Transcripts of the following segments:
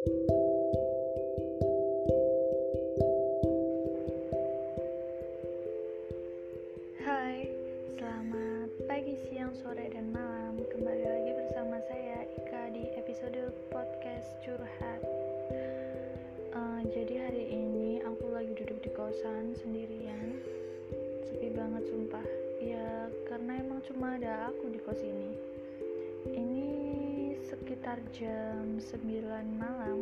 Hai, selamat pagi, siang, sore, dan malam. Kembali lagi bersama saya Ika di episode podcast curhat. Uh, jadi hari ini aku lagi duduk di kosan sendirian, sepi banget sumpah. Ya karena emang cuma ada aku di kos ini. Sekitar jam 9 malam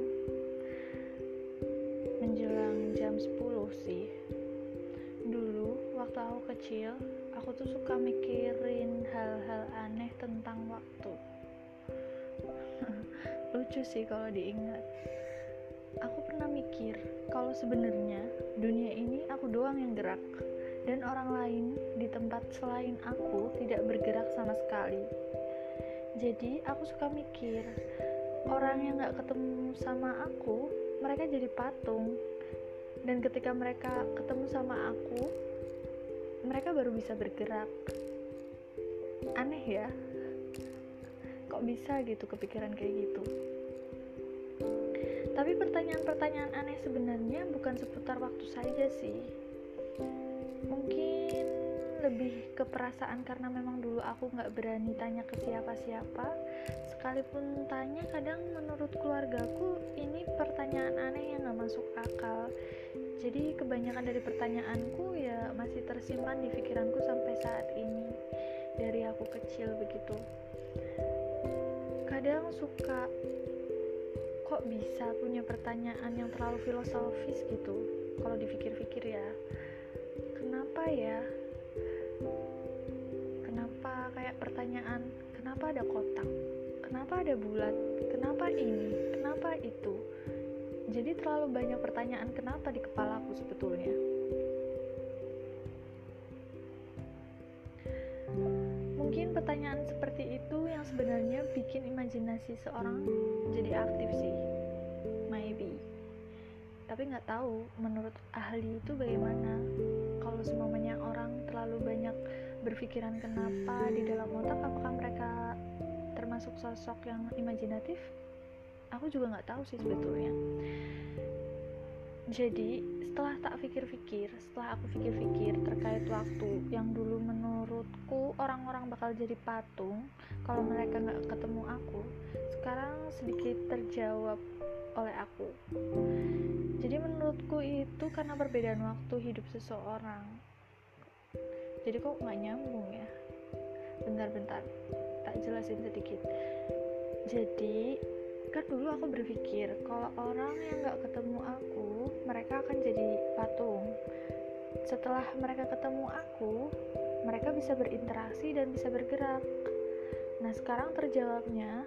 menjelang jam 10 sih. Waktu aku kecil aku tuh suka mikirin hal-hal aneh tentang waktu. Lucu sih kalau diingat. Aku pernah mikir kalau sebenarnya dunia ini aku doang yang gerak dan orang lain di tempat selain aku tidak bergerak sama sekali jadi aku suka mikir orang yang gak ketemu sama aku mereka jadi patung. Dan ketika mereka ketemu sama aku mereka baru bisa bergerak. Aneh ya? Kok bisa gitu kepikiran kayak gitu? Tapi pertanyaan-pertanyaan aneh sebenarnya bukan seputar waktu saja sih. Mungkin lebih ke perasaan karena memang dulu aku nggak berani tanya ke siapa-siapa. Sekalipun tanya kadang menurut keluargaku ini pertanyaan aneh yang nggak masuk akal. Jadi kebanyakan dari pertanyaanku ya masih tersimpan di pikiranku sampai saat ini dari aku kecil begitu. Kadang suka kok bisa punya pertanyaan yang terlalu filosofis gitu? Kalau dipikir-pikir ya. Kenapa ya kenapa kayak pertanyaan kenapa ada kotak kenapa ada bulat kenapa ini kenapa itu jadi terlalu banyak pertanyaan kenapa di kepala aku sebetulnya. Mungkin pertanyaan seperti itu yang sebenarnya bikin imajinasi seorang jadi aktif sih. Maybe. Tapi nggak tahu menurut ahli itu bagaimana. Kalau banyak berpikiran kenapa di dalam otak, apakah mereka termasuk sosok yang imajinatif? aku juga nggak tahu sih sebetulnya. Jadi setelah tak pikir-pikir setelah aku pikir-pikir terkait waktu yang dulu menurutku orang-orang bakal jadi patung kalau mereka nggak ketemu aku sekarang sedikit terjawab oleh aku. Jadi menurutku itu karena perbedaan waktu hidup seseorang jadi kok nggak nyambung ya? Bentar-bentar tak jelasin sedikit. Jadi kan dulu aku berpikir kalau orang yang gak ketemu aku mereka akan jadi patung. Setelah mereka ketemu aku mereka bisa berinteraksi dan bisa bergerak. Nah sekarang terjawabnya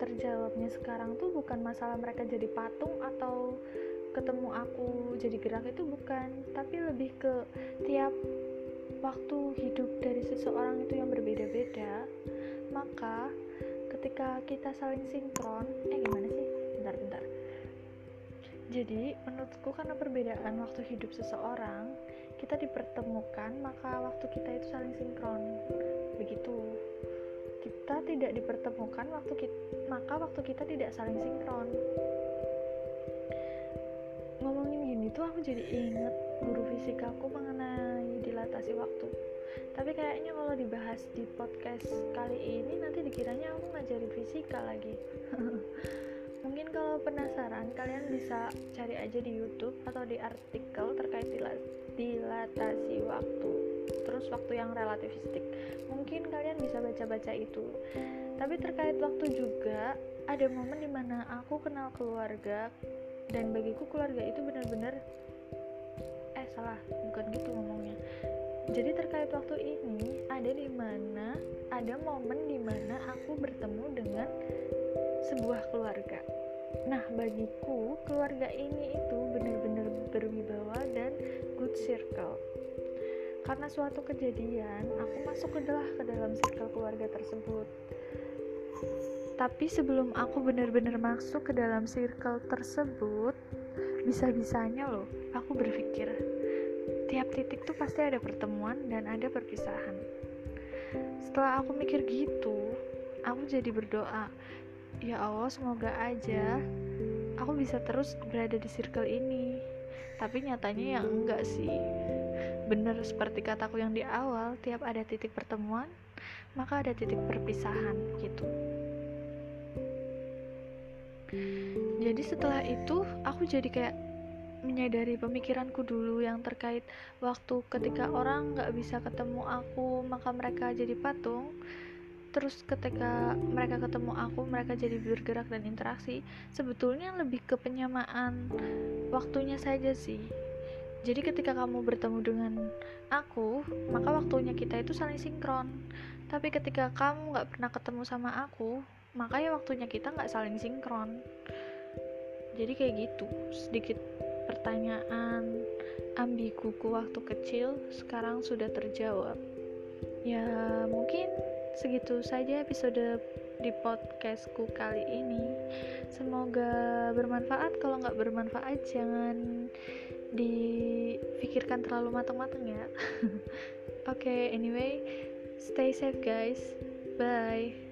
terjawabnya sekarang tuh bukan masalah mereka jadi patung atau ketemu aku jadi gerak itu bukan tapi lebih ke tiap waktu hidup dari seseorang itu yang berbeda-beda maka ketika kita saling sinkron eh gimana sih? Bentar bentar. Jadi menurutku karena perbedaan waktu hidup seseorang kita dipertemukan maka waktu kita itu saling sinkron. Begitu. Kita tidak dipertemukan waktu kita, maka waktu kita tidak saling sinkron tuh aku jadi inget guru fisikaku mengenai dilatasi waktu. Tapi kayaknya kalau dibahas di podcast kali ini nanti dikiranya aku ngajari fisika lagi. Mungkin kalau penasaran kalian bisa cari aja di YouTube atau di artikel terkait dilatasi waktu terus waktu yang relativistik mungkin kalian bisa baca-baca itu. Tapi terkait waktu juga ada momen di mana aku kenal keluarga dan bagiku keluarga itu benar-benar eh salah bukan gitu ngomongnya jadi terkait waktu ini ada di mana ada momen di mana aku bertemu dengan sebuah keluarga. Nah, bagiku keluarga ini itu benar-benar berwibawa dan good circle. Karena suatu kejadian, aku masuk ke dalam circle keluarga tersebut. Tapi sebelum aku benar-benar masuk ke dalam circle tersebut, bisa-bisanya loh, aku berpikir, tiap titik tuh pasti ada pertemuan dan ada perpisahan. Setelah aku mikir gitu, aku jadi berdoa, ya Allah semoga aja aku bisa terus berada di circle ini. Tapi nyatanya ya enggak sih. Bener seperti kataku yang di awal tiap ada titik pertemuan maka ada titik perpisahan gitu jadi setelah itu aku jadi kayak menyadari pemikiranku dulu yang terkait waktu ketika orang nggak bisa ketemu aku maka mereka jadi patung. Terus ketika mereka ketemu aku mereka jadi bergerak dan interaksi. Sebetulnya lebih ke penyamaan waktunya saja sih. Jadi ketika kamu bertemu dengan aku maka waktunya kita itu saling sinkron. Tapi ketika kamu nggak pernah ketemu sama aku maka ya waktunya kita nggak saling sinkron. Jadi kayak gitu sedikit pertanyaan. Ambiguku waktu kecil sekarang sudah terjawab. Ya mungkin segitu saja episode di podcastku kali ini. Semoga bermanfaat. Kalau nggak bermanfaat jangan dipikirkan terlalu matang-matang ya. Oke okay, anyway stay safe guys. Bye